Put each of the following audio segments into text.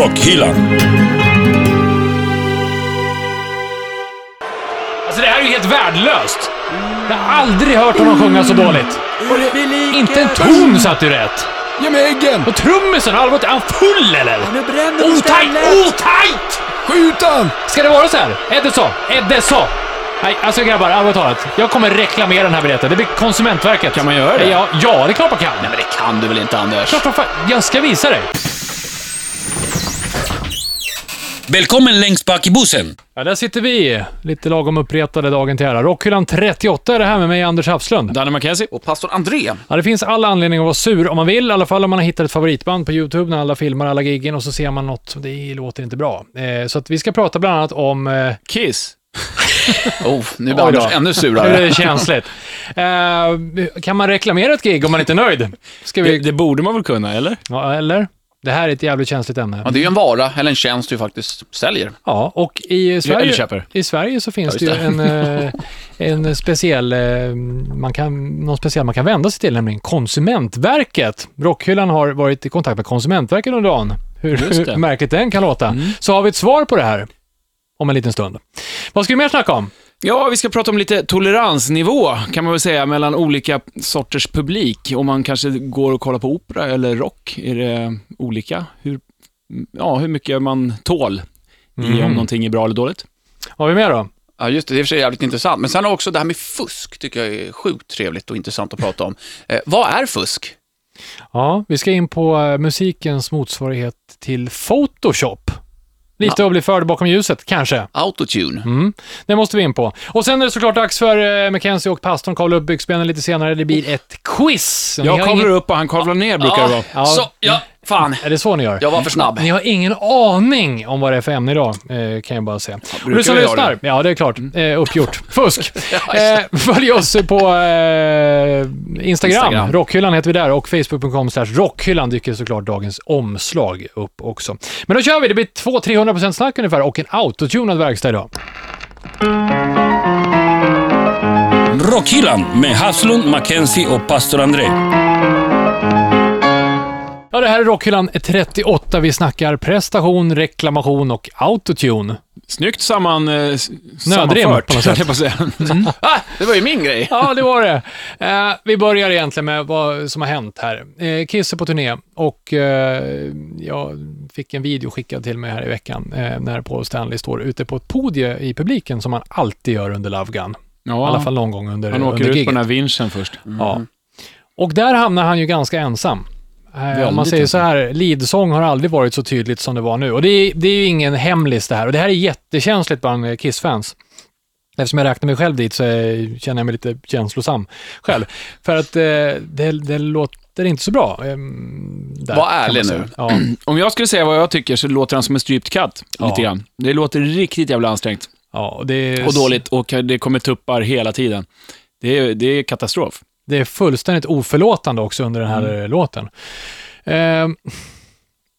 Rockhyllan. Alltså det här är ju helt värdelöst. Jag har aldrig hört honom sjunga så dåligt. Inte en ton satt ju rätt. Ge mig äggen! Och trummisen, allvarligt, är han full eller? Nu bränner du Otajt, otajt! Skjut han! Ska det vara så här? Är det så? Är det så? Nej, alltså grabbar, allvarligt talat. Jag kommer reklamera den här biljetten. Det blir Konsumentverket. Kan man göra det? Ja, ja det är klart man kan. Nej men det kan du väl inte Anders? Klart fan. Jag ska visa dig. Välkommen längst bak i bussen. Ja, där sitter vi. Lite lagom uppretade dagen till ära. Rockhyllan 38 är det här med mig, Anders Hafslund. Danny McKenzie. Och pastor André. Ja, det finns alla anledningar att vara sur om man vill, i alla fall om man har hittat ett favoritband på YouTube när alla filmar alla giggen och så ser man något, det låter inte bra. Eh, så att vi ska prata bland annat om... Eh, Kiss. Oh, nu blir. Anders ännu nu är surare. det känsligt. Eh, kan man reklamera ett gig om man inte är nöjd? Ska Det, vi... det borde man väl kunna, eller? Ja, eller? Det här är ett jävligt känsligt ämne. Ja, det är ju en vara eller en tjänst du faktiskt säljer. Ja, och i Sverige, i Sverige så finns Ja, det ju en, eh, en speciell, eh, man kan, någon speciell man kan vända sig till, nämligen Konsumentverket. Rockhyllan har varit i kontakt med Konsumentverket under dagen. Hur, hur märkligt den kan låta. Mm. Så har vi ett svar på det här om en liten stund. Vad ska vi mer snacka om? Ja, vi ska prata om lite toleransnivå, kan man väl säga, mellan olika sorters publik. Om man kanske går och kollar på opera eller rock, är det olika? Hur, ja, hur mycket man tål i Mm. om någonting är bra eller dåligt. Vad har vi mer då? Ja, just det. Det är för sig jävligt intressant. Men sen också det här med fusk tycker jag är sjukt trevligt och intressant att prata om. Eh, vad är fusk? Ja, vi ska in på eh, musikens motsvarighet till Photoshop. Lite att bli förd bakom ljuset, kanske. Autotune. Mm, det måste vi in på. Och sen är det såklart dags för eh, Mackenzie och pastorn kavla upp byxbenen lite senare. Det blir ett quiz. Ni Jag kavlar ingen- upp och han kavlar ner, brukar det vara. Ja. Så, ja, fan. Är det så ni gör? Jag var för snabb. Ni har ingen aning om vad det är för ämne idag, eh, kan jag bara säga. Och du som lyssnar, ja det är klart, eh, uppgjort. Fusk. Ja, eh, följ oss på eh, Instagram. Instagram. Rockhyllan heter vi där och facebook.com rockhyllan dyker såklart dagens omslag upp också. Men då kör vi, det blir 200-300% snack ungefär och en autotunad verkstad idag. Rockhyllan med Haslund, Mackenzie och pastor André. Ja, det här är Rockhyllan 38. Vi snackar prestation, reklamation och autotune. Snyggt samman, eh, sammanfört, på något sätt. på säga. Ah, det var ju min grej. Ja, det var det. Eh, vi börjar egentligen med vad som har hänt här. Eh, Kiss är på turné och eh, jag fick en video skickad till mig här i veckan eh, när Paul Stanley står ute på ett podie i publiken som han alltid gör under Love Gun. I alla Ja, fall någon gång under, han åker under ut giget. på den här vinschen först. Ja. Och där hamnar han ju ganska ensam. Eh, om man Väldigt säger så här, leadsång har aldrig varit så tydligt som det var nu. Och det är, det är ju ingen hemlis det här. Och det här är jättekänsligt bland eh, Kiss-fans. Eftersom jag räknar mig själv dit så eh, känner jag mig lite känslosam själv. För att eh, det, det låter inte så bra. ehm, där, Var ärlig nu. Ja. Om jag skulle säga vad jag tycker så låter han som en strypt katt, Ja. lite grann. Det låter riktigt jävla ansträngt ja, och är, och dåligt och det kommer tuppar hela tiden. Det är, det är katastrof. Det är fullständigt oförlåtande också under den här Mm. eh, låten. Ehm,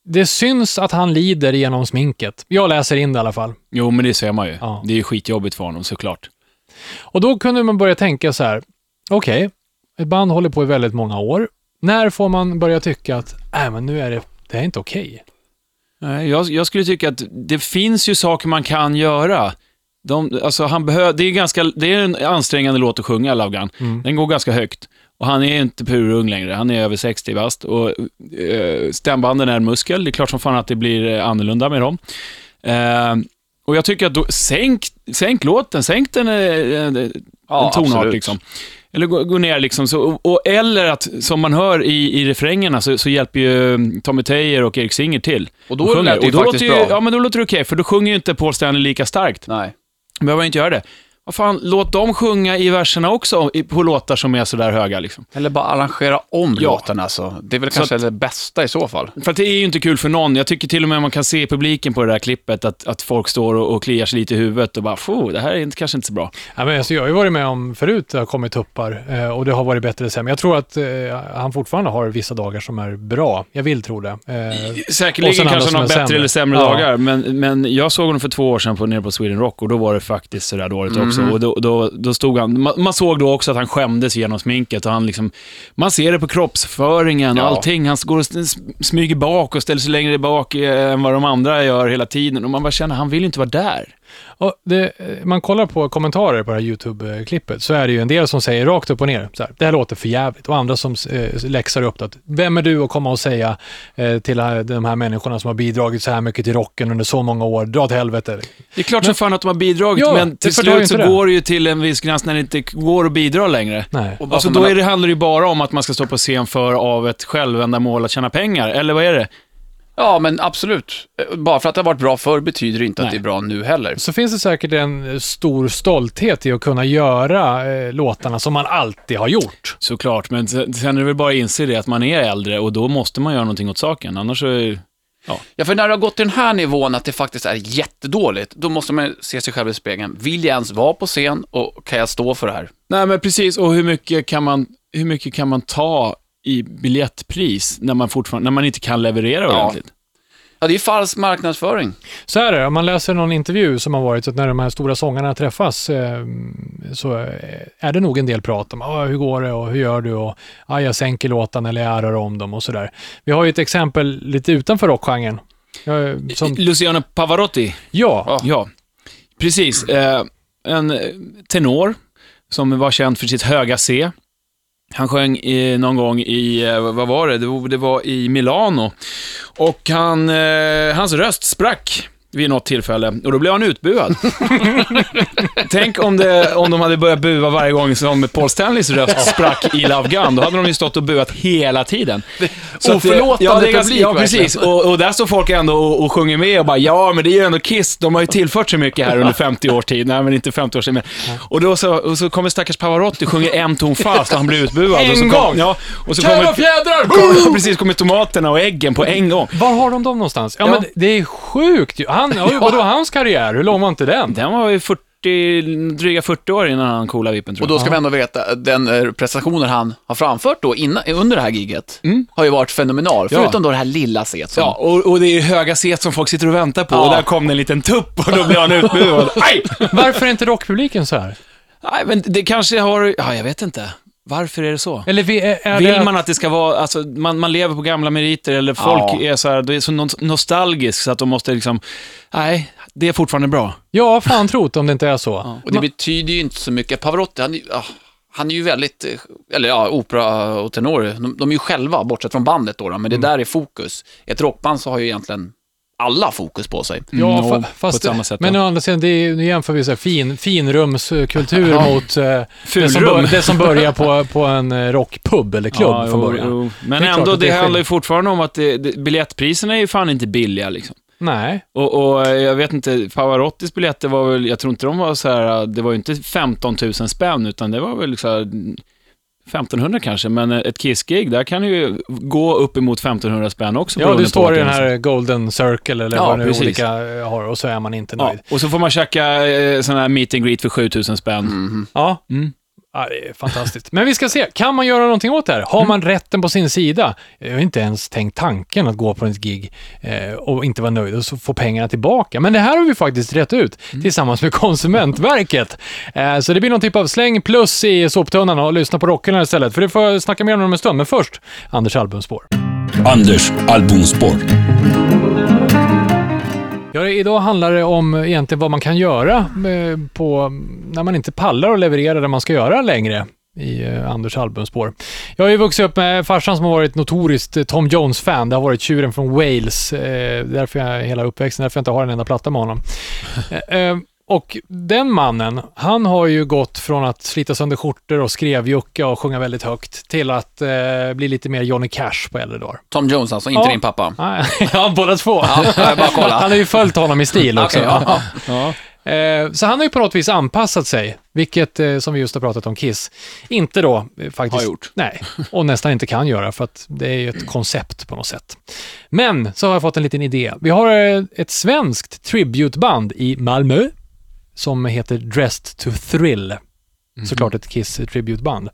det syns att han lider genom sminket. Jag läser in det i alla fall. Jo, men det ser man ju. Ja. Det är ju skitjobbigt för honom såklart. Och då kunde man börja tänka så här, okej, ett band håller på i väldigt många år. När får man börja tycka att, äh, men nu är det, det är inte okej? Nej, Jag, jag skulle tycka att det finns ju saker man kan göra. De, alltså han behöver, det, är ganska, det är en ansträngande låt att sjunga, Love. Mm. Den går ganska högt. Och han är inte purung längre, han är över 60 bast. Och eh, stämbanden är en muskel, det är klart som fan att det blir eh, annorlunda med dem. Eh, och jag tycker att då, sänk, sänk låten, sänk den eh, eh, en Ja, tonart liksom. Eller gå, gå ner liksom. Så, och, och, eller att, som man hör i, i refrängerna, så, så hjälper ju mm, Tommy Taylor och Erik Singer till. Och då lät det ju faktiskt låter ju, bra. Ja, men då låter det okej, för då sjunger ju inte Paul Stanley lika starkt. Nej. Behöver inte göra det. Vad fan, låt dem sjunga i verserna också, på låtar som är sådär höga liksom. Eller bara arrangera om Ja. låten alltså. Det är väl Så kanske att- det bästa i så fall. För att det är ju inte kul för någon. Jag tycker till och med man kan se i publiken på det där klippet att, att folk står och, och kliar sig lite i huvudet och bara, "Få, det här är inte, kanske inte så bra. Ja, men alltså, jag har ju varit med om förut, det har kommit tuppar eh, och det har varit bättre sen. Men jag tror att eh, han fortfarande har vissa dagar som är bra. Jag vill tro det. Eh, Säkerligen kanske han har bättre sämre. eller sämre Ja. dagar, men, men jag såg honom för två år sedan på, nere på Sweden Rock och då var det faktiskt sådär dåligt också. också. Och då, då, då stod han, man, man såg då också att han skämdes genom sminket. Och han liksom, man ser det på kroppsföringen och Ja. allting. Han går och smyger bak och ställer sig längre bak eh, än vad de andra gör hela tiden. Och man bara känner, han vill inte vara där. Och det, man kollar på kommentarer på det här YouTube-klippet så är det ju en del som säger rakt upp och ner, så här, det här låter för jävligt och andra som eh, läxar upp det. att, Vem är du att komma och säga eh, till de här människorna som har bidragit så här mycket till rocken under så många år, dra åt helvete. Det är klart som fan att de har bidragit, Ja, men till slut så det. går det ju till en viss gräns när det inte går att bidra längre. Nej. Och Alltså då är det, handlar det ju bara om att man ska stå på scen för av ett självändamål att tjäna pengar, eller vad är det? Ja, men absolut. Eh, Bara för att det har varit bra förr betyder det inte att Nej. det är bra nu heller. Så finns det säkert en stor stolthet i att kunna göra eh, låtarna som man alltid har gjort. Såklart, men sen är det väl bara att inse det att man är äldre och då måste man göra någonting åt saken, annars är Ja, för när det har gått till den här nivån att det faktiskt är jättedåligt, då måste man se sig själv i spegeln. Vill jag ens vara på scen och kan jag stå för det här? Nej, men precis. Och hur mycket kan man, hur mycket kan man ta i biljettpris när man, fortfarande, när man inte kan leverera Ja. ordentligt? Ja, det är falsk marknadsföring. Så är det, om man läser någon intervju som har varit, så att när de här stora sångarna träffas eh, så eh, är det nog en del prat om ah, hur går det och hur gör du och ah, jag sänker låtarna eller jag ärar om dem och sådär. Vi har ju ett exempel lite utanför rockgenren. Ja, som, Luciano Pavarotti, ja, ja. Precis. Eh, en eh, tenor som var känd för sitt höga C. Han sjöng i, någon gång i, eh, vad var det? Det var, det var i Milano. Och han, eh, hans röst sprack vid något tillfälle och då blev han utbuad. Tänk om, det, om de hade börjat bua varje gång som Paul Stanleys röst sprack i Love Gun. Då hade de ju stått och buat hela tiden. Så att det- Oförlåtande ja, det är ganska- publik, Ja, precis. Och, och där står folk ändå och, och sjunger med och bara, ja, men det är ju ändå Kiss. De har ju tillfört så mycket här under 50 års tid. Nej, men inte 50 år sedan. Men. Och då så, och så kommer stackars Pavarotti och sjunger en ton fast och han blir utbuad. En och så kom, gång! Ja, och så Kära kommer, fjädrar! kom, precis, kommer tomaterna och äggen på en gång. Var har de dem någonstans? Ja, Ja. men det är sjukt ju. Han, ja. Vadå hans karriär? Hur lång var inte den? Den var ju 40, dryga 40 år innan han coola vippen tror Och jag. då ska vi ändå veta, den eh, prestationen han har framfört då innan, under det här giget Mm. har ju varit fenomenal. Ja. Förutom då det här lilla set som... Ja, och, och det är ju höga set som folk sitter och väntar på Ja. och där kom det en liten tupp och då blev han utbuad. Aj! Varför är inte rockpubliken så här? Nej, men det kanske har, ja jag vet inte. Varför är det så? Eller vi- är, Vill det... man att det ska vara, alltså man, man lever på gamla meriter eller folk Ja. är så här, det är så no- nostalgiskt så att de måste liksom, nej, det är fortfarande bra. Ja, fan trott om det inte är så. Och det betyder ju inte så mycket. Pavarotti, han, är ju- ah, han är ju väldigt, eh, eller ja, opera och tenor, de, de är ju själva, bortsett från bandet då, då men det Mm. där är fokus. Ett rockband så har ju egentligen alla fokus på sig. Ja, Mm, fa- fast, på samma sätt, men ja. å andra sidan, det är, nu jämför vi så här fin, finrumskultur Ja. mot eh, det, som bör, det som börjar på, på en eh, rockpub eller klubb Ja, från jo, början. jo. Men Det ändå, det, det handlar ju fortfarande om att det, det, biljettpriserna är ju fan inte billiga liksom. Nej, Och, och jag vet inte, Pavarottis biljetter var väl, jag tror inte de var så här, det var ju inte 15 000 spänn, utan det var väl så här 1500 kanske, men ett Kiss-gig, där kan ju gå uppemot 1500 spänn också. ja du står i den här Golden Circle eller Ja, vad nu precis. olika eh, har och så är man inte Ja, nöjd. och så får man käka eh, sån här meet and greet för 7000 spänn. Mhm. Ja. Mm. Ja, det är fantastiskt. Men vi ska se, kan man göra någonting åt det här? Har man rätten på sin sida? Jag har inte ens tänkt tanken att gå på ett gig eh, och inte vara nöjd och så få pengarna tillbaka. Men det här har vi faktiskt rätt ut tillsammans med Konsumentverket. Eh, så det blir någon typ av släng plus i soptunnan och lyssna på rockarna istället. För det får jag snacka mer om om en stund. Men först, Anders albumspår. Anders albumspår. Ja, idag handlar det om eh, egentligen vad man kan göra eh, på, när man inte pallar att leverera det man ska göra längre i eh, Anders albumspår. Jag har ju vuxit upp med farsan som har varit notoriskt Tom Jones-fan. Det har varit tjuren från Wales. Eh, därför jag hela uppväxten, därför jag inte har en enda platta med honom. Eh, och den mannen, han har ju gått från att slita sönder skjortor och skrevjucka och sjunga väldigt högt till att eh, bli lite mer Johnny Cash på äldre dagar. Tom Jones alltså, inte Ja. din pappa. Ja, båda två. Ja, bara kolla. Han har ju följt honom i stil också. Okej, ja. Ja. Eh, Så han har ju på något vis anpassat sig, vilket, eh, som vi just har pratat om, Kiss, inte då eh, faktiskt... Har gjort. Nej, och nästan inte kan göra, för att det är ju ett koncept på något sätt. Men så har jag fått en liten idé. Vi har ett svenskt tributeband i Malmö, som heter Dressed to Thrill. Såklart ett Kiss tributeband.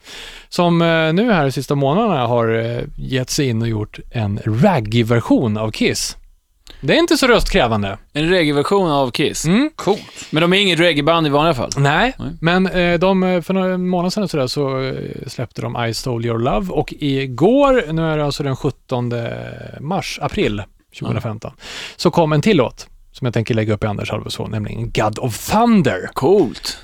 Som eh, nu här de sista månaderna har eh, gett sig in och gjort en raggy-version av Kiss. Det är inte så röstkrävande. En reggae-version av Kiss. Mm. Coolt. Men de är inget reggae-band i vanliga fall. Nej, Nej. men eh, de, för några månader sedan så, där, så släppte de I Stole Your Love och igår, nu är det alltså den 17 mars, april 2015, så kom en till låt som jag tänker lägga upp i Anders halvårsson, nämligen God of Thunder. Coolt.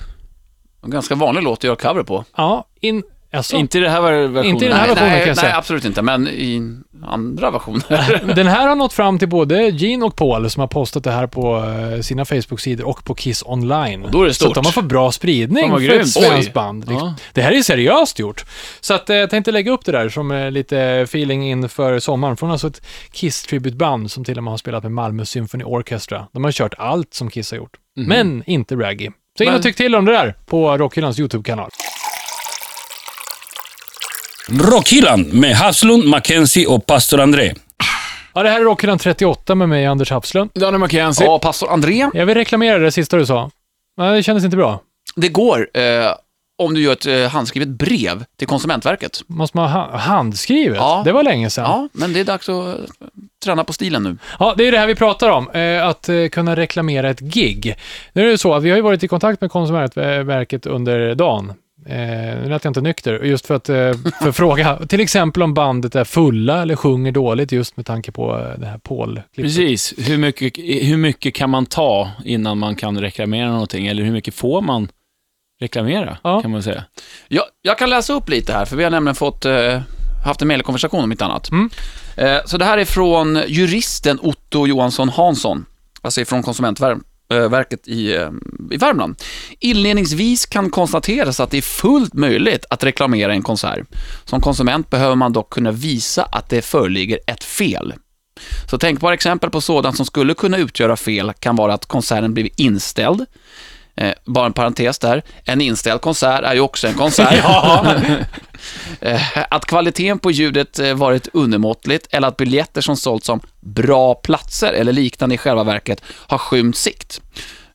En ganska vanlig låt att göra cover på. Ja, in, alltså, Inte i det här versionen. Inte i den här nej, versionen nej, kan jag nej, säga. absolut inte, men i andra versioner. Den här har nått fram till både Gene och Paul som har postat det här på eh, sina Facebook-sidor och på Kiss online. då är det Så att stort. de har fått bra spridning för ett svenskt band. Ja. Det här är seriöst gjort. Så att, eh, jag tänkte lägga upp det där som eh, lite feeling inför sommaren. Från alltså ett Kiss tributband som till och med har spelat med Malmö Symphony Orchestra. De har kört allt som Kiss har gjort. Mhm. Men inte reggae. Så in och tyck till om det där på Rockhyllans YouTube-kanal. Rockhyllan med Havslund, Mackenzie och pastor André. Ja, det här är Rockhyllan 38 med mig, Anders Hapslund. Danny McKenzie. Ja, pastor André, Jag vill reklamera det sista du sa. Nej, det kändes inte bra. det går eh, om du gör ett eh, handskrivet brev till Konsumentverket. Måste man ha handskrivet? Ja. Det var länge sedan. Ja, men det är dags att eh, träna på stilen nu. Ja, det är det här vi pratar om, eh, att eh, kunna reklamera ett gig. Nu är det så att vi har ju varit i kontakt med Konsumentverket under dagen. Eh, nu lät jag inte nykter, just för att eh, för fråga, till exempel om bandet är fulla eller sjunger dåligt, just med tanke på eh, det här Paul-klippet. Precis. Hur mycket, hur mycket kan man ta innan man kan reklamera någonting? Eller hur mycket får man reklamera, Ja. kan man säga. Jag, jag kan läsa upp lite här, för vi har nämligen fått, eh, haft en mejlkonversation om inte annat. Mm. Eh, så det här är från juristen Otto Johansson Hansson, alltså från Konsumentverket Eh, i, eh, i Värmland. Inledningsvis kan konstateras att det är fullt möjligt att reklamera en konsert. Som konsument behöver man dock kunna visa att det föreligger ett fel. Så tänkbara exempel på sådant som skulle kunna utgöra fel kan vara att konserten blivit inställd, Eh, bara en parentes där. En inställd konsert är ju också en konsert. eh, att kvaliteten på ljudet eh, varit undermåttligt eller att biljetter som sålts som bra platser eller liknande i själva verket har skymt sikt.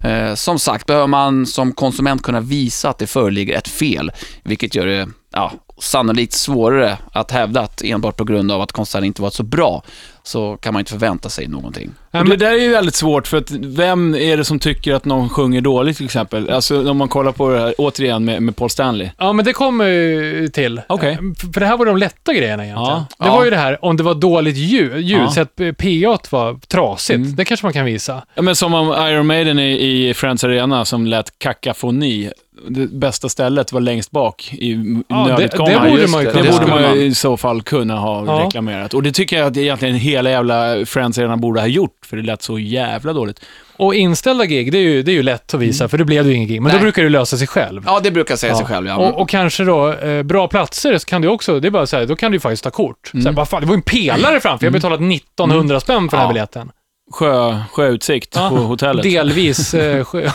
Eh, som sagt behöver man som konsument kunna visa att det föreligger ett fel, vilket gör det ja, sannolikt svårare att hävda att enbart på grund av att konserten inte varit så bra, så kan man inte förvänta sig någonting. Nej, men- det där är ju väldigt svårt, för att vem är det som tycker att någon sjunger dåligt till exempel? Alltså om man kollar på det här, återigen med, med Paul Stanley. Ja, men det kommer ju till. Okej. Eh, För det här var de lätta grejerna egentligen. Ja. Det Ja. var ju det här, om det var dåligt ljud, ljud Ja. så att eh, PA var trasigt. Mm. Det kanske man kan visa. Ja, men som om Iron Maiden i, i Friends Arena som lät kakafoni. Det bästa stället var längst bak i Ja, det- nödutgången. det borde man ju kunna Det borde man i så fall kunna ha Ja. reklamerat. Och det tycker jag att egentligen hela jävla Friends Arena borde ha gjort, för det lät så jävla dåligt. Och inställda gig, det är ju, det är ju lätt att visa, för det blev ju ingen gig. Men då Nej. brukar det lösa sig själv. Ja, det brukar säga sig själv, ja. Och, och kanske då, eh, bra platser så kan du också, det är bara så här, då kan du ju faktiskt ta kort. Så här, vad fan, det var ju en pelare framför, jag har betalat 1900 spänn för den här Ja. biljetten. Sjö, sjöutsikt Ja. på hotellet. Delvis. Eh, sjö-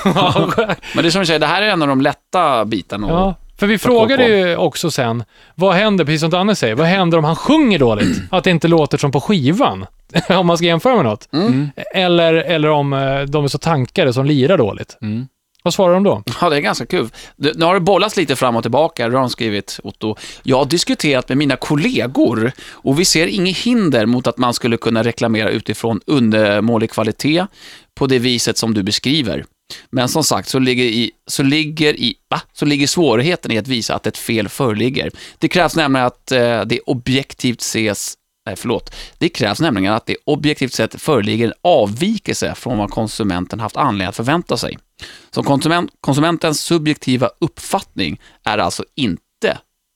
Men det är som du säger, det här är en av de lätta bitarna. ja, för vi frågade ju också sen, vad händer, precis som Danne säger, vad händer om han sjunger dåligt? Att det inte låter som på skivan? om man ska jämföra med något. Mm. Eller, eller om eh, de är så tankade som lirar dåligt. Mm. Vad svarar de då? Ja, det är ganska kul. Det- Nu har det bollats lite fram och tillbaka, då har de skrivit, Otto. Jag har diskuterat med mina kollegor och vi ser inget hinder mot att man skulle kunna reklamera utifrån undermålig kvalitet på det viset som du beskriver. Men som sagt, så ligger, i, så, ligger i, va? så ligger svårigheten i att visa att ett fel föreligger. Det krävs nämligen att eh, det objektivt ses Nej, förlåt. Det krävs nämligen att det objektivt sett föreligger en avvikelse från vad konsumenten haft anledning att förvänta sig. Så konsument, konsumentens subjektiva uppfattning är alltså inte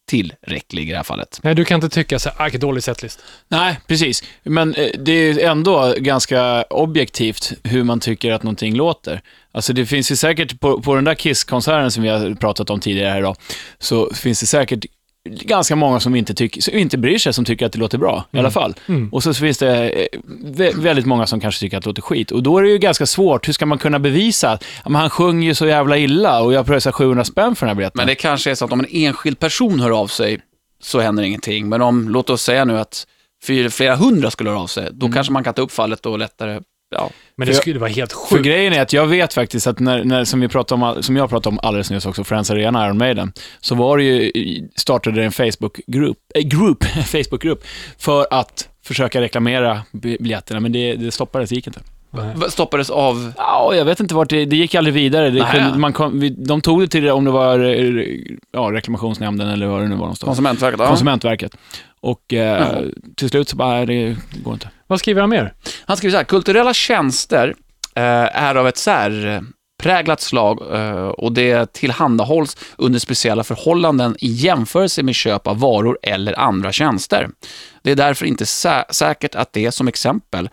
tillräcklig i det här fallet. Nej, du kan inte tycka så här, "Ah, dålig setlist. Nej, precis. Men eh, det är ändå ganska objektivt hur man tycker att någonting låter. Alltså det finns ju säkert, på, på den där Kiss-konserten som vi har pratat om tidigare här idag, så finns det säkert ganska många som inte, tycker, som inte bryr sig, som tycker att det låter bra i alla fall. Mm. Och så finns det eh, vä- väldigt många som kanske tycker att det låter skit. Och då är det ju ganska svårt, hur ska man kunna bevisa att han sjunger ju så jävla illa och jag pröjsar 700 spänn för den här biljetten? Men det kanske är så att om en enskild person hör av sig så händer ingenting. Men om, låt oss säga nu att flera hundra skulle höra av sig, då kanske man kan ta upp fallet och lättare ja. Men det För- skulle vara helt För sjukt. grejen är att jag vet faktiskt att när, när som, vi pratade om, som jag pratade om alldeles nyss också, Friends Arena, Iron Maiden, så var det ju, startade en Facebookgrupp, äh, group, Facebookgrupp för att försöka reklamera bi- biljetterna, men det, det stoppades, det gick inte. Nej. Stoppades av... Ja, jag vet inte vart det, det gick aldrig vidare. Det kunde, man kom, vi, de tog det till, om det var eh, ja, reklamationsnämnden eller vad det nu var någonstans. Konsumentverket. Ja. Konsumentverket. Och eh, Jaha. till slut så bara, nej, det går inte. Vad skriver han mer? Han skriver så här, kulturella tjänster eh, är av ett särpräglat slag eh, och det tillhandahålls under speciella förhållanden i jämförelse med köp av varor eller andra tjänster. Det är därför inte sä- säkert att det som exempel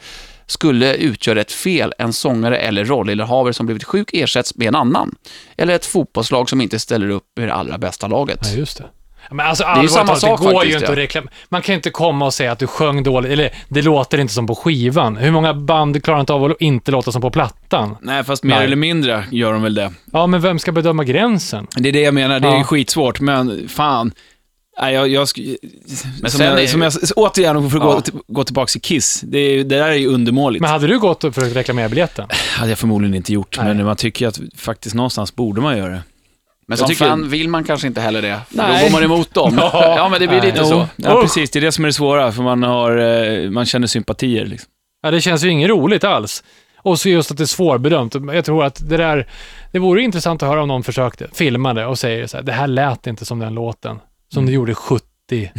skulle utgöra ett fel en sångare eller rollinnehavare som blivit sjuk ersätts med en annan. Eller ett fotbollslag som inte ställer upp med det allra bästa laget. Ja, just det. Men alltså, är ju samma talat, sak det går faktiskt, ju inte ja. att reklam... Man kan ju inte komma och säga att du sjöng dåligt, eller det låter inte som på skivan. Hur många band klarar inte av att inte låta som på plattan? Nej, fast mer Nej. eller mindre gör de väl det. Ja, men vem ska bedöma gränsen? Det är det jag menar, det är Ja. ju skitsvårt, men fan. Nej, jag, jag, sk- Men som, jag, är- som jag, återigen, för att Ja. gå, gå tillbaka till Kiss, det, är, det där är ju undermåligt. Men hade du gått och försökt reklamera biljetten? hade jag förmodligen inte gjort, Nej. men man tycker att faktiskt någonstans borde man göra det. Men som tycker- fan vill man kanske inte heller det, för då Nej. går man emot dem. Ja. ja, men det blir Nej. lite Jo, så. Ja, Usch. precis. Det är det som är det svåra, för man, har, eh, man känner sympatier. Liksom. Ja, det känns ju inget roligt alls. Och så just att det är svårbedömt. Jag tror att det där, det vore intressant att höra om någon försökte, filmade och säger så här, det här lät inte som den låten. Som det gjorde 70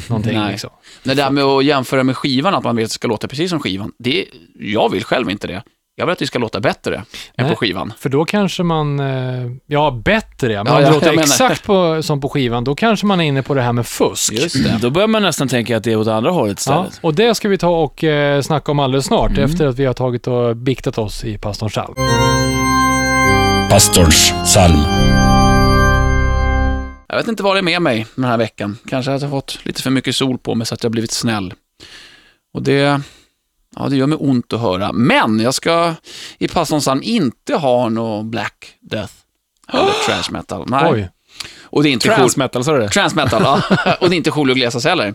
någonting Nej. liksom. Det där med att jämföra med skivan, att man vill att det ska låta precis som skivan, det, jag vill själv inte det. Jag vill att det ska låta bättre än Nej. på skivan. För då kanske man, eh, ja bättre ja, men Ja, om det ja, låter exakt på, som på skivan, då kanske man är inne på det här med fusk. Just det. Då börjar man nästan tänka att det är åt andra hållet Ja, istället. och det ska vi ta och eh, snacka om alldeles snart, Mm. efter att vi har tagit och biktat oss i pastorns psalm. Pastorns psalm. Jag vet inte vad det är med mig den här veckan. Kanske att jag har fått lite för mycket sol på mig så att jag har blivit snäll. Och det, ja, det gör mig ont att höra. Men jag ska i pastorns psalm inte ha någon Black Death eller trash metal. Nej. Oj. Och det är inte Trans metal, sa du det? Transmetal, ja. Och det är inte Julio Iglesias heller.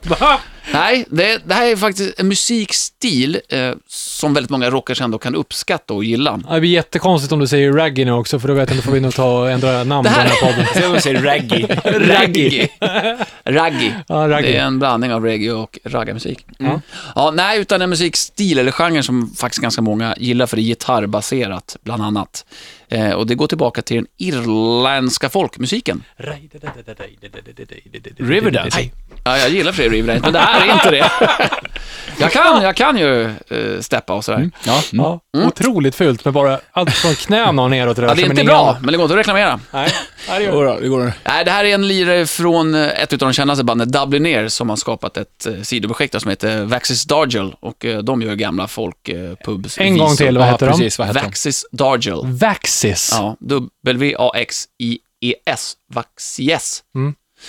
Nej, det, det här är faktiskt en musikstil eh, som väldigt många rockers ändå kan uppskatta och gilla. Ja, Det blir jättekonstigt om du säger raggy nu också, för då vet jag inte, får vi nog ta och ändra namn Det på här- den här podden. Se om du säger raggy. Raggy. Raggy. Ja, raggy. Det är en blandning av reggae och raggarmusik. Mm. Ja, nej, utan en musikstil eller genre som faktiskt ganska många gillar för det är gitarrbaserat, bland annat. Eh, och det går tillbaka till den irländska folkmusiken. Riverdance. Nej. Ja, jag gillar Fredrik Riverdance, men det här är inte det. jag, kan, jag kan ju uh, steppa och sådär. Ja. Mm. Ja, otroligt fult med bara allt från knäna och neråt Ja, det är men inte bra, men det går inte att reklamera. Nej, det gör Jo det. går. Nej, det här är en lirare från eh, ett av de kändaste banden, Dubliner, som har skapat ett eh, sidoprojekt som heter Vaxis Dargel. Och de gör gamla folkpubs. En gång till, vad Ja, heter de? precis. Vad heter de? Vaxis Dargel. Vaxis. Ja, W-A-X-I-E-S. Vaxies.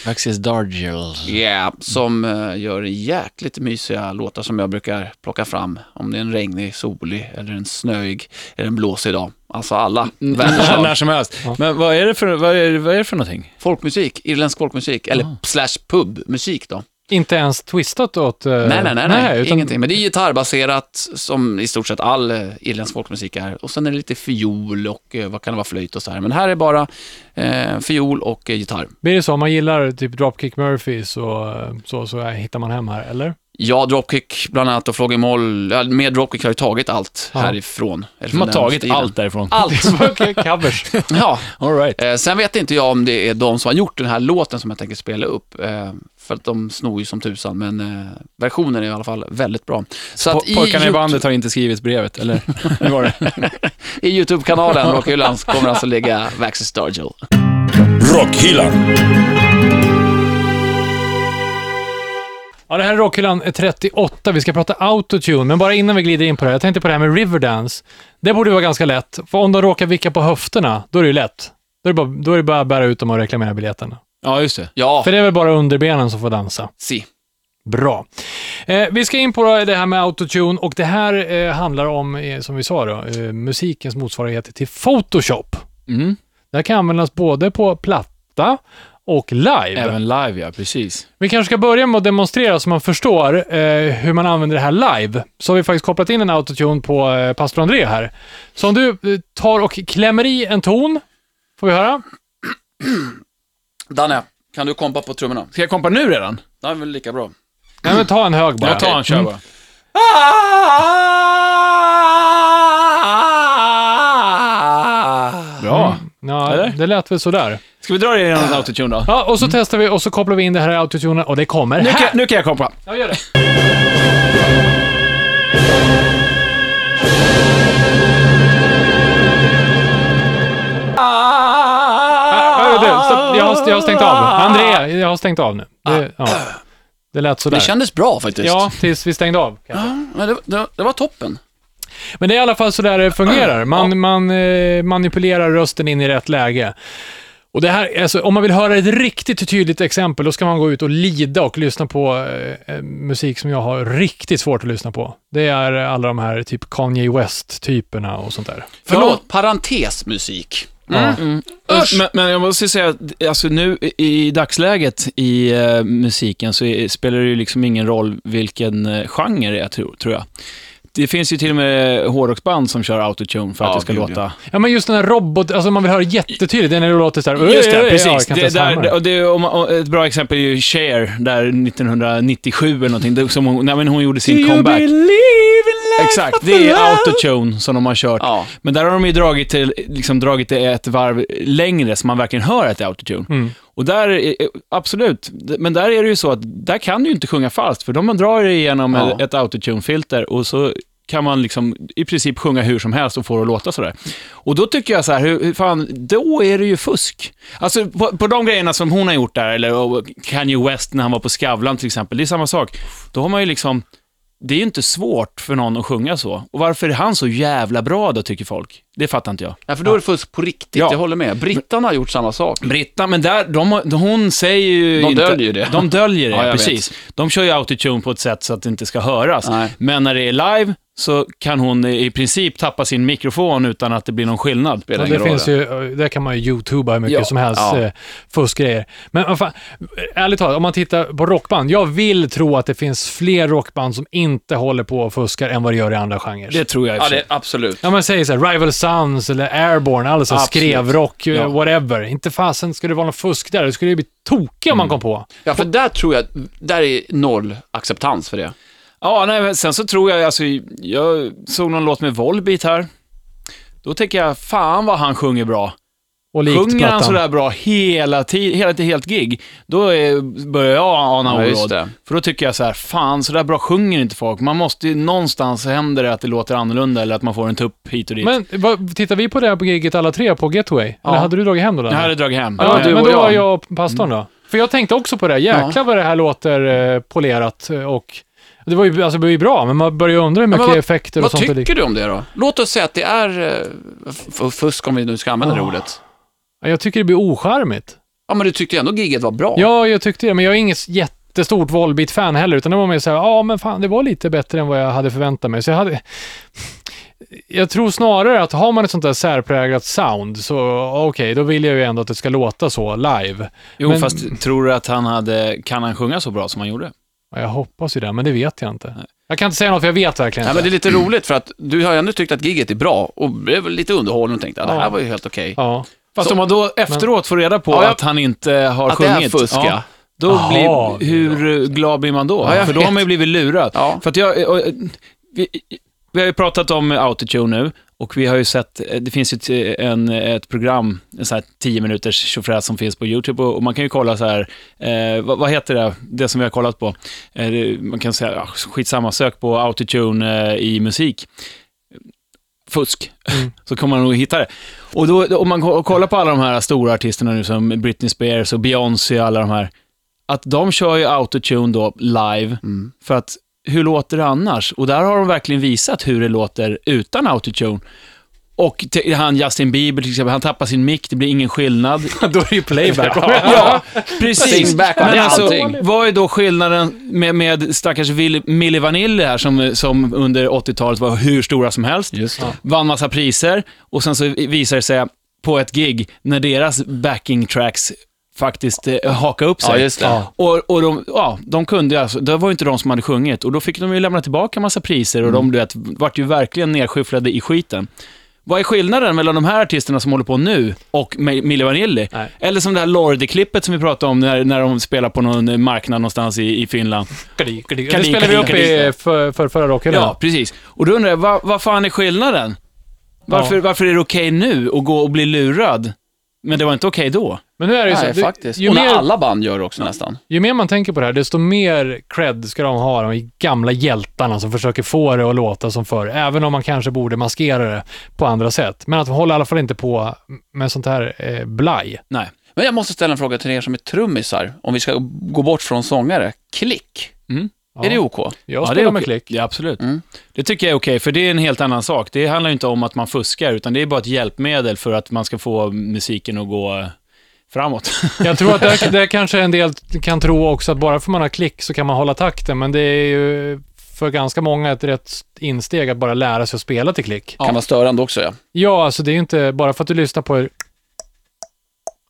Maxis Dargel. Yeah, som eh, gör jäkligt mysiga låtar som jag brukar plocka fram. Om det är en regnig, solig, eller en snöig, eller en blåsig dag. Alltså alla När, väderslag. när som helst. Men vad är det för, vad är, vad är det för någonting? Folkmusik, irländsk folkmusik, eller slash pubmusik då. Inte ens twistat åt... eh, Nej, nej, nej, nej, utan- ingenting. Men det är gitarrbaserat som i stort sett all eh, irländsk folkmusik är. Och sen är det lite fiol och eh, vad kan det vara, flöjt och så här. Men här är bara eh, fiol och eh, gitarr. Blir det så om man gillar typ Dropkick Murphys så, så, så hittar man hem här, eller? Ja, Dropkick bland annat och Flogging Moll. Med Dropkick har ju tagit allt Ja. härifrån. De har tagit stilen. allt därifrån. Allt! Covers. ja. All right. Eh, sen vet inte jag om det är de som har gjort den här låten som jag tänker spela upp. Eh, för att de snor ju som tusan, men eh, versionen är i alla fall väldigt bra. Så att Po- Pojkarna i bandet har inte skrivit brevet, eller? Hur var det? i YouTube-kanalen Rockhyllan kommer alltså ligga Vaxis Stargel. Rockhyllan. Ja, det här är Rockhyllan 38. Vi ska prata autotune, men bara innan vi glider in på det här. Jag tänkte på det här med Riverdance. Det borde vara ganska lätt, för om de råkar vicka på höfterna, då är det ju lätt. Då är det bara, då är det bara att bära ut dem och reklamera biljetterna. Ja, just det. Ja, För det är väl bara underbenen som får dansa. si. Bra. Eh, vi ska in på det här med autotune och det här eh, handlar om, eh, som vi sa då, eh, musikens motsvarighet till Photoshop. Mm. Det här kan användas både på platta och live. Även live, ja. Precis. Vi kanske ska börja med att demonstrera så man förstår eh, hur man använder det här live. Så har vi faktiskt kopplat in en autotune på eh, pastor André här. Så om du eh, tar och klämmer i en ton, får vi höra? Danne, kan du kompa på trummorna? Ska jag kompa nu redan? Det är väl lika bra. Nej, men ta en hög bara. Jag tar en, kör Mm. bara. Bra. Ja, Eller? det lät väl sådär. Ska vi dra det i en autotune då? Ja, och så testar vi och så kopplar vi in det här i autotunen och det kommer Nu här. kan, nu kan jag kompa. Ja, gör det. Har, jag har stängt av. André, jag har stängt av nu. Det, ja. det lät sådär. Det kändes bra faktiskt. Ja, tills vi stängde av. Ja, men det, det, det var toppen. Men det är i alla fall så där det fungerar. Man, man eh, manipulerar rösten in i rätt läge. Och det här, alltså, om man vill höra ett riktigt tydligt exempel, då ska man gå ut och lida och lyssna på eh, eh, musik som jag har riktigt svårt att lyssna på. Det är alla de här typ Kanye West-typerna och sånt där. Förlåt, parentesmusik. Ja. Mm. Usch! Men, men jag måste säga att alltså nu i dagsläget i eh, musiken så är, spelar det ju liksom ingen roll vilken uh, genre det är, tror, tror jag. Det finns ju till och med hårdrocksband som kör autotune för att Ja, det ska gud, låta... Ja, men just den här robot, alltså man vill höra jättetydligt, det är när det låter så här. Just det, Ja, precis. kan det, där, och det, man- och ett bra exempel är ju Cher, där 1997 eller någonting, som hon, nej, men hon gjorde sin comeback. Exakt, det är autotune som de har kört. Ja. Men där har de ju dragit, till, liksom dragit det ett varv längre, så man verkligen hör att det är autotune. Mm. Och där, är- absolut, men där är det ju så att där kan du ju inte sjunga falskt, för de drar det igenom Ja. ett autotune-filter och så kan man liksom i princip sjunga hur som helst och få det att låta sådär. Och då tycker jag så här, hur, hur fan, då är det ju fusk. Alltså på, på de grejerna som hon har gjort där, eller och Kanye West när han var på Skavlan till exempel, det är samma sak. Då har man ju liksom, det är ju inte svårt för någon att sjunga så. Och varför är han så jävla bra då, tycker folk? Det fattar inte jag. ja, för då är det fusk på riktigt, Ja. jag håller med. Brittarna har gjort samma sak. Britta, men där, de, hon säger ju De inte... döljer det. De döljer det, Ja, precis. De kör ju autotune på ett sätt så att det inte ska höras. Nej. Men när det är live så kan hon i princip tappa sin mikrofon utan att det blir någon skillnad. Ingen det finns ju, där kan man ju youtuba hur mycket Ja, som helst, ja. eh, fuskgrejer. Men fan, ärligt talat, om man tittar på rockband, jag vill tro att det finns fler rockband som inte håller på och fuskar än vad det gör i andra genrer. Det tror jag i Ja, det absolut. Ja, man säger så här, Rival Sons eller Airborne, alla så här Absolut. skrevrock, eh, Ja. whatever. Inte fasen ska det vara någon fusk där, det skulle ju bli tokiga om man kom på. Ja, för där tror jag, där är noll acceptans för det. Ja, nej, men sen så tror jag, alltså, jag såg någon låt med Volbeat här. Då tänker jag, fan vad han sjunger bra. Och likt Sjunger han plattan. sådär bra hela tiden, hela ett helt gig, då är, börjar jag ana Ja, just oråd. det. För då tycker jag så här, fan sådär bra sjunger inte folk. Man måste ju, någonstans händer det att det låter annorlunda eller att man får en tupp hit och dit. Men vad, tittar vi på det här på giget alla tre på Getaway? Ja. Eller hade du dragit hem då? jag hade dragit hem. Ja, du men och då var jag. och pastorn då. För jag tänkte också på det, här. jäklar vad det här låter eh, polerat eh, och det var ju, alltså det var ju bra, men man börjar ju undra hur mycket vad- effekter och Vad sånt det tycker du om det då? Låt oss säga att det är eh, fusk, om vi nu ska använda det Ah. ordet. Ja, Jag tycker det blir ocharmigt. Ja, men du tyckte ändå giget var bra. Ja, jag tyckte det, men jag är inget jättestort Volbeat-fan heller, utan det var mer så här, ja men fan, det var lite bättre än vad jag hade förväntat mig. Så jag hade... Jag tror snarare att har man ett sånt där särpräglat sound, så okej, då vill jag ju ändå att det ska låta så live. Jo, Men- fast tror du att han hade, kan han sjunga så bra som han gjorde? Ja, Jag hoppas ju det, men det vet jag inte. Jag kan inte säga något, för jag vet verkligen Nej, men inte. det är lite roligt för att du har ju ändå tyckt att giget är bra och blev lite underhållen och tänkte att det här Ja. var ju helt okej. Ja. Fast Så- om man då efteråt får reda på Ja, jag- att han inte har Att det är sjungit. fusk, ja. Då Jaha. blir, hur glad blir man då? Ja, För då har man ju blivit lurad. Ja. För att jag, och, och, vi, vi har ju pratat om autotune nu och vi har ju sett, det finns ju ett, en, ett program, en sån här 10 minuters tjofräs som finns på YouTube och, och man kan ju kolla så här, eh, vad, vad heter det, det som vi har kollat på? Eh, man kan säga, ja, skitsamma, sök på autotune eh, i musik. Fusk, Mm. så kommer man nog hitta det. Och då, om man ko- kollar på alla de här stora artisterna nu som Britney Spears och Beyoncé och alla de här, att de kör ju autotune då live, Mm. för att hur låter det annars? Och där har de verkligen visat hur det låter utan autotune. Och han Justin Bieber till exempel, han tappar sin mick, det blir ingen skillnad. Då är det ju playback. Ja, precis. Men alltså, vad är då skillnaden med, med stackars Will- Milli Vanilli här som, som under 80-talet var hur stora som helst? Vann massa priser och sen så visar det sig på ett gig när deras backing tracks faktiskt eh, haka upp sig. Ja, just det. Ja. Och, och de, ja, de kunde ju alltså, det var ju inte de som hade sjungit och då fick de ju lämna tillbaka massa priser och de du vet, vart ju verkligen nedskyfflade i skiten. Vad är skillnaden mellan de här artisterna som håller på nu och Mi- Milli Vanilli? Nej. Eller som det här Lordi-klippet som vi pratade om när, när de spelar på någon marknad någonstans i, i Finland. Kadi, kadi. Det Kadi, spelade vi kadi, upp i för, för förra rockhyllan. Ja, precis. Och då undrar jag, vad, vad fan är skillnaden? Varför, varför är det okej nu att gå och bli lurad? Men det var inte okej då. Men nu är det ju Nej, så. faktiskt. Ju och när mer, alla band gör det också nästan. ju mer man tänker på det här, desto mer cred ska de ha, de gamla hjältarna som försöker få det att låta som förr. Även om man kanske borde maskera det på andra sätt. Men att hålla i alla fall inte på med sånt här eh, blaj. Nej. Men jag måste ställa en fråga till er som är trummisar, om vi ska gå bort från sångare. Klick, Mm. Ja. är det OK? Jag Ja, spelar det är med klick. Ja, absolut. Mm. Det tycker jag är okej, för det är en helt annan sak. Det handlar ju inte om att man fuskar, utan det är bara ett hjälpmedel för att man ska få musiken att gå framåt. Jag tror att det, det kanske en del kan tro också att bara för man har klick så kan man hålla takten, men det är ju för ganska många ett rätt insteg att bara lära sig att spela till klick. Kan vara störande också ja. Ja, alltså det är ju inte, bara för att du lyssnar på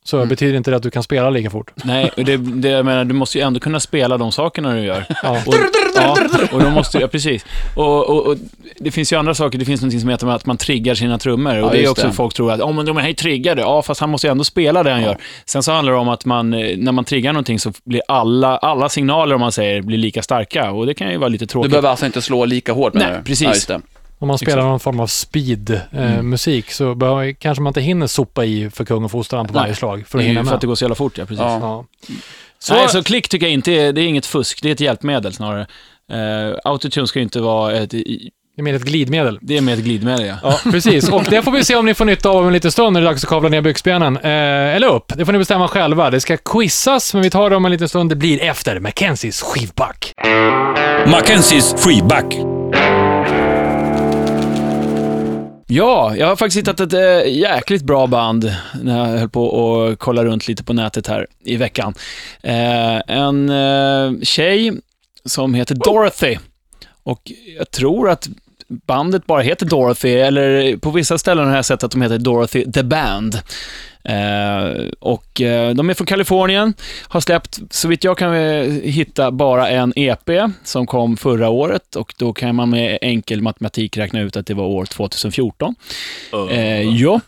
så Mm. betyder inte det att du kan spela lika fort. Nej, och det, det, jag menar, du måste ju ändå kunna spela de sakerna du gör. Ja. Och, ja, och då måste, ja, precis. Och, och, och det finns ju andra saker, det finns något som heter att man triggar sina trummor. Och Ja, det är också det. folk tror att, oh, men de är ju triggade. Ja, fast han måste ju ändå spela det han gör. Sen så handlar det om att man, eh, när man triggar någonting så blir alla, alla signaler, om man säger, blir lika starka. Och det kan ju vara lite Du tråkigt. behöver alltså inte slå lika hårt menar Nej, du? precis. Ja, just det. Om man spelar någon form av speed-musik så behöver, kanske man inte hinner sopa i för kung och fostran på Nej, varje slag för att hinna med. för att det går så jävla fort, ja. Precis. Ja. ja. Så, Nej, så klick tycker jag inte är, det är inget fusk, det är ett hjälpmedel snarare. Uh, autotune ska ju inte vara ett, Det är mer ett glidmedel. det är mer ett glidmedel, ja. Ja, precis. Och det får vi se om ni får nytta av om en liten stund när det är dags att kavla ner byxbenen. Eh, eller upp. Det får ni bestämma själva. Det ska quizas, men vi tar det om en liten stund. Det blir efter Mackenzies skivback. Mackenzies freeback. Ja, jag har faktiskt hittat ett äh, jäkligt bra band när jag höll på och kolla runt lite på nätet här i veckan. Äh, en äh, tjej som heter Dorothy. Och jag tror att bandet bara heter Dorothy, eller på vissa ställen har jag sett att de heter Dorothy the Band. Eh, och eh, de är från Kalifornien, har släppt, så vitt jag kan eh, hitta, bara en EP som kom förra året och då kan man med enkel matematik räkna ut att det var år 2014. Eh, ja.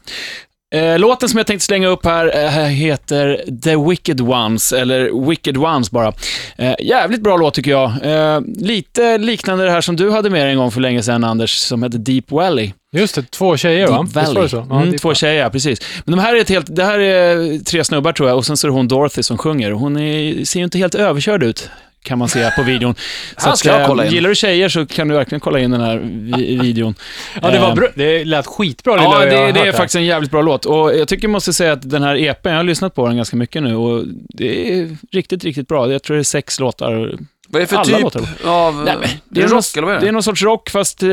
Eh, låten som jag tänkte slänga upp här eh, heter The Wicked Ones, eller Wicked Ones bara. Eh, jävligt bra låt tycker jag. Lite liknande det här som du hade med dig en gång för länge sedan, Anders, som heter Deep Valley. Just det, två tjejer va? Deep var Valley. det så? Ja, mm, två tjejer, precis. Men de här är ett helt, det här är tre snubbar tror jag, och sen så är det hon Dorothy som sjunger. Hon är, ser ju inte helt överkörd ut, kan man se på videon. Så Här ska jag eh, kolla in. Gillar du tjejer så kan du verkligen kolla in den här vi- videon. Ja, det var Eh, bra. Det lät skitbra Ja, jag har det, det hört är här. faktiskt en jävligt bra låt. Och jag tycker, måste säga att den här EPn, jag har lyssnat på den ganska mycket nu och det är riktigt, riktigt bra. Jag tror det är sex låtar. Vad är det för Alla typ låter. av... Nej, men det är rock eller vad är Det det? är någon sorts rock, fast... Eh,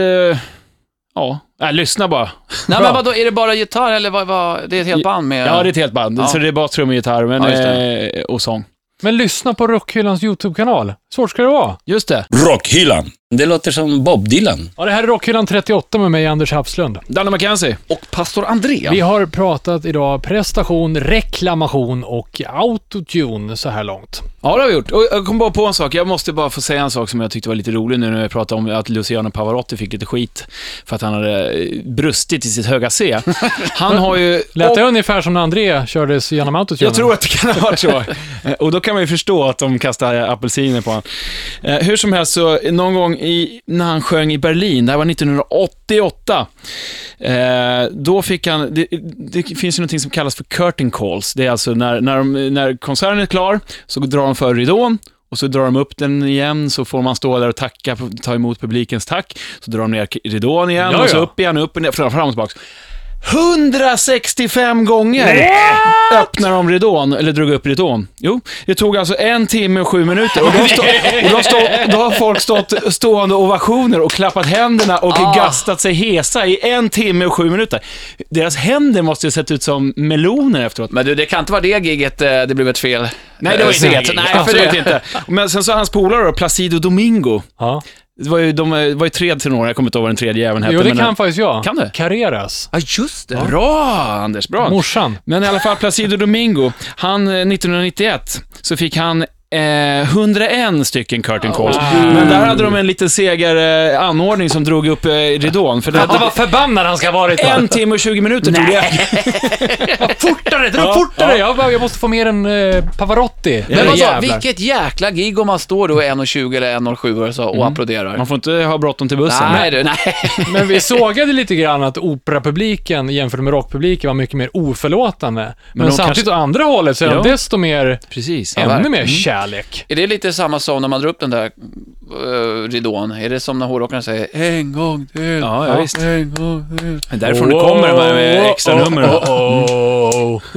ja, äh, lyssna bara. Nej men vadå, är det bara gitarr eller vad, vad, det är ett helt band med... Ja, det är ett helt band. Ja. Så det är bara trummor, gitarr men, Ja, det. eh, och sång. Men lyssna på Rockhyllans YouTube-kanal. Svårt ska det vara. Just det. Rockhyllan. Det låter som Bob Dylan. Ja, det här är Rockhyllan 38 med mig, Anders Hafslund. Danne McKenzie. Och pastor André. Vi har pratat idag prestation, reklamation och autotune så här långt. Ja, det har vi gjort. Och jag kom bara på en sak. Jag måste bara få säga en sak som jag tyckte var lite rolig nu när vi pratade om att Luciano Pavarotti fick lite skit för att han hade eh, brustit i sitt höga C. Han har ju... Lät och- det ungefär som när André kördes genom autotune? Jag tror att det kan ha varit så. Eh, Och då kan man ju förstå att de kastar apelsiner på honom. Eh, hur som helst, så någon gång i, när han sjöng i Berlin, det här var 1988, eh, då fick han, det, det finns ju något som kallas för curtain calls. Det är alltså när, när, de, när konserten är klar, så drar de för ridån, och så drar de upp den igen, så får man stå där och tacka, ta emot publikens tack. Så drar de ner ridån igen, Ja, och så ja. upp igen, upp och ner, fram och tillbaka. 165 gånger öppnar de ridån, eller drog upp ridån. Jo, det tog alltså en timme och sju minuter. Och då, stå, och då, stå, då har folk stått stående ovationer och klappat händerna och Ah. gastat sig hesa i en timme och sju minuter. Deras händer måste ju sett ut som meloner efteråt. Men du, det kan inte vara det giget eh, det blev ett fel. Nej, det var eh, inte det. Nej, Nej, för absolut det. inte. Men sen så hans polare då, Placido Domingo. Ja. Det var ju, de, det var ju tre tenorer, jag kommer inte ihåg vad den tredje även hette. Jo, det men, kan faktiskt jag. Kan du? Carreras. Ja, just det. Bra, Anders. Bra. Morsan. Men i alla fall, Placido Domingo, han, eh, 1991, så fick han eh, 101 stycken curtain calls. Men där hade de en lite segare anordning som drog upp eh, ridån. För det, Fatta vad förbannad han ska ha varit. va? en timme och 20 minuter tog det. Fortare, dra Ja, fortare! ja. Jag, måste få mer än eh, Pavarotti. Men Jävlar. vilket jäkla gig om man står då 1.20 eller 1.07 och, så, och applåderar. Man får inte ha bråttom till bussen. Nej du, nej. Men vi sågade lite grann att operapubliken jämfört med rockpubliken var mycket mer oförlåtande. Men, de samtidigt kanske- å andra hållet så är de Ja. desto mer, Precis. ännu mer kärlek. Är det lite samma som när man drar upp den där uh, ridån? Är det som när hårdrockaren säger en gång till? Ja, ja, visst. En gång till. Men därifrån det kommer de här med extra nummer.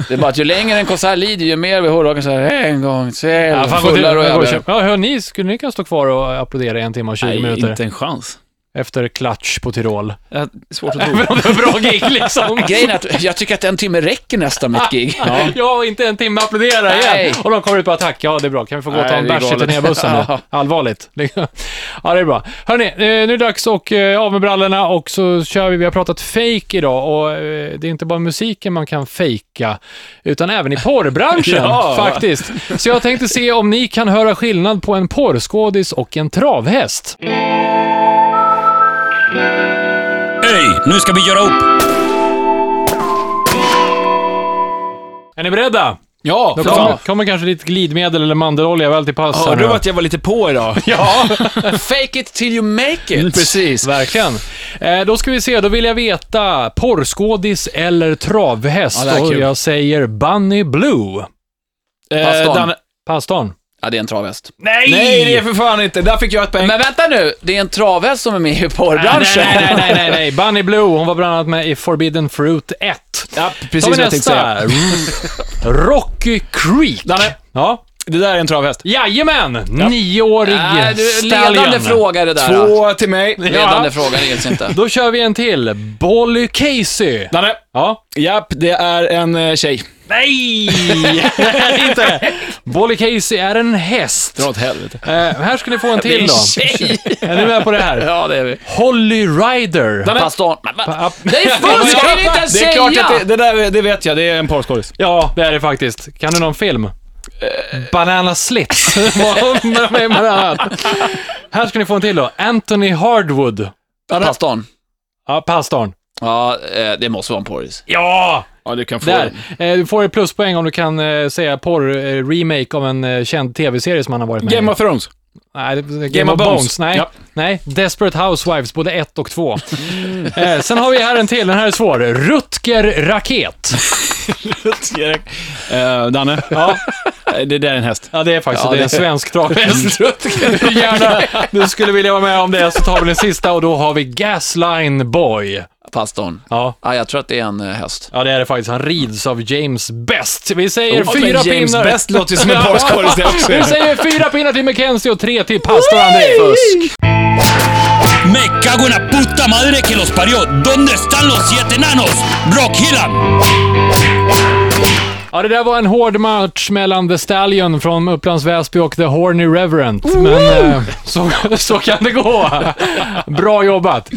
Det är bara att ju längre en konsert lider, ju mer vill hårdrockaren säga en gång till. Ja, fan, Fullare och köp. ja, hör ni, skulle ni kunna stå kvar och applådera en timme och 20 Nej, minuter inte en chans. Efter Klatsch på Tyrol? Ja, Svårt att tro. Även om det var bra gig liksom. Grejen är att jag tycker att en timme räcker nästan med ett gig. Ja. och inte en timme applådera Nej. igen. Och de kommer ut på attack. Ja, det är bra. Kan vi få gå och ta en bärs i turnébussen nu? Ja. Allvarligt. Ja, det är bra. Hörni, eh, nu är det dags att eh, av med brallorna och så kör vi. Vi har pratat fake idag och eh, det är inte bara musiken man kan fejka, utan även i porrbranschen Ja. faktiskt. Så jag tänkte se om ni kan höra skillnad på en porrskådis och en travhäst. Hej, nu ska vi göra upp! Är ni beredda? Ja, Då kommer, fan. kommer kanske lite glidmedel eller mandelolja väl till pass. här Hörde nu. du att jag var lite på idag? Ja, Fake it till you make it. Precis. verkligen. Eh, då ska vi se, då vill jag veta porrskådis eller travhäst. Ja, det här är och kul. jag säger Bunny Blue. Eh, Pastorn. Danne- Pastorn. Ja, det är en travhäst. Nej! Nej, det är för fan inte. Där fick jag ett poäng. Men vänta nu, det är en travhäst som är med i Nej, porrbranschen. nej, nej, nej, nej, nej. Bunny Blue, hon var bland annat med i Forbidden Fruit 1. Ja, precis vad jag tänkte säga. nästa. Rocky Creek. Danne, Ja. Det där är en travhäst. Jajamän! Nioårig Nej, du, stallion. ledande fråga är det där. då. Två till mig. Ledande fråga, det gills inte. Då kör vi en till. Bolly Casey. Danne, Ja. japp, det är en eh, tjej. Nej! inte. Bolly Casey är en häst. Dra åt helvete. Eh, här ska ni få en till då. Tjej. Är ni med på det här? Ja, det är vi. Holly Rider. Danne. Pastorn. Men, men, Pa- det är fusk, jag vill inte ens Det är säga! klart att det, det där, det vet jag, det är en porrskådis. Ja, det är det faktiskt. Kan du någon film? Banana Slits. Var med bland annat. Här ska ni få en till då. Anthony Hardwood. Pastorn. Ja, pastorn. Ja, eh, det måste vara en porris. Ja! Ja, du kan få Där. den. Eh, du får ett pluspoäng om du kan eh, säga porr-remake av en känd tv-serie som han har varit med Game i. of Thrones. Nej, Game, Game of Bones. Bones. Nej. Ja. Nej, Desperate Housewives, både ett och två. eh, sen har vi här en till, den här är svår. Rutger Raket. Eh, Danne. Ja. Eh, Det där är en häst. Ja, det är faktiskt Ja, det är en svensk travhäst. Gärna, du skulle vilja vara med om det, så tar vi den sista och då har vi Gasline Boy. Pastorn. Ja. Ja, jag tror att det är en eh, häst. ja, det är det faktiskt. Han rids av James Best. Vi säger Oh, fyra James pinnar. Best låter ju som en porrskådis det också. Vi säger fyra pinnar till Mackenzie och tre till pastor André. Fusk. Me cago en la puta madre que los parió. ¿Dónde están los siete enanos? Rockhyllan! Ja, det där var en hård match mellan The Stallion från Upplands Väsby och The Horny Reverend. Men eh, så, så kan det gå. Bra jobbat.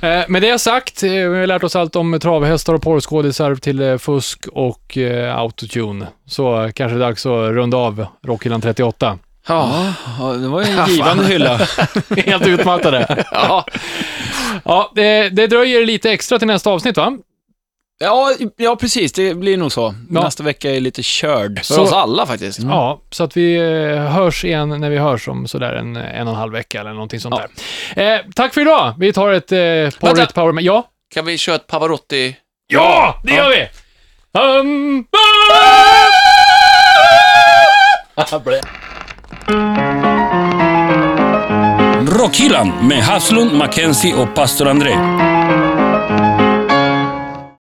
Eh, med det sagt, eh, vi har lärt oss allt om travhästar och porrskådisar till eh, fusk och eh, autotune. Så eh, kanske det är dags att runda av Rockhyllan 38. Ja. Det var en givande hylla. Helt utmattade. ja. Ja, det, det dröjer lite extra till nästa avsnitt va? Ja, ja, precis. Det blir nog så. Ja. Nästa vecka är lite körd. För Så- oss alla faktiskt. Ja, så att vi eh, hörs igen när vi hörs om sådär en, en och en halv vecka eller någonting sånt Ja. där. Eh, tack för idag. Vi tar ett eh, porrigt Vänta. power... Ja? Kan vi köra ett Pavarotti? Ja, det gör vi! Um, Rockhyllan med Haslund, Mackenzie och pastor André.